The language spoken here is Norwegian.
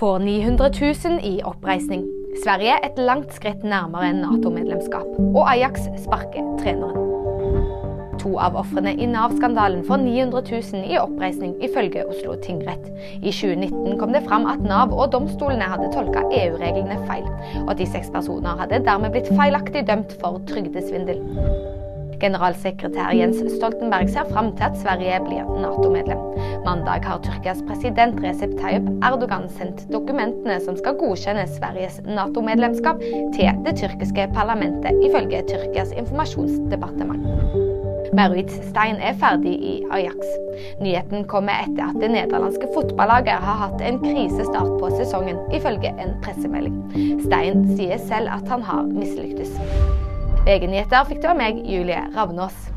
får 900 000 i oppreisning. Sverige et langt skritt nærmere Nato-medlemskap. Og Ajax sparker treneren. To av ofrene i Nav-skandalen får 900 000 i oppreisning, ifølge Oslo tingrett. I 2019 kom det fram at Nav og domstolene hadde tolka EU-reglene feil, og at de seks personer hadde dermed blitt feilaktig dømt for trygdesvindel. Generalsekretær Jens Stoltenberg ser fram til at Sverige blir Nato-medlem. Mandag har Tyrkias president Recep Tayyip Erdogan sendt dokumentene som skal godkjenne Sveriges Nato-medlemskap til det tyrkiske parlamentet, ifølge Tyrkias informasjonsdepartement. Maurits Stein er ferdig i Ajax. Nyheten kommer etter at det nederlandske fotballaget har hatt en krisestart på sesongen, ifølge en pressemelding. Stein sier selv at han har mislyktes. VG-nyheter fikk du av meg, Julie Ravnås.